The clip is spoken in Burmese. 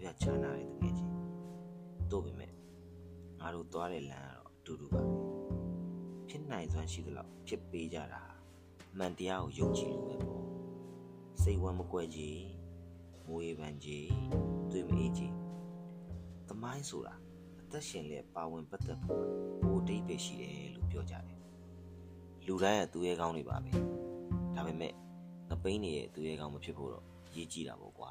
ပြားခြားနာတယ်တကယ်ချင်းတို့ပေမဲ့ငါတို့သွားတဲ့လမ်းကတော့အတူတူပါပဲဖြစ်နိုင်စွမ်းရှိသလောက်ဖြစ်ပေးကြတာအမှန်တရားကိုယုံကြည်လို့ပဲပေါ့စိတ်ဝမ်းမကွဲကြီးမွေးပန်းကြီးတွေ့မအေးကြီးသမိုင်းဆိုတာအသက်ရှင်လက်ပါဝင်ပတ်သက်ဖို့ဘိုးတိတ်ပဲရှိတယ်လို့ပြောကြတယ်လူတိုင်းကသူ့ရဲ့ကောင်းတွေပါပဲဒါပေမဲ့ငပိန်းနေရဲ့သူ့ရဲ့ကောင်းမဖြစ်ဖို့တော့ ရည်ကြည့်တာပေါ့ကွာ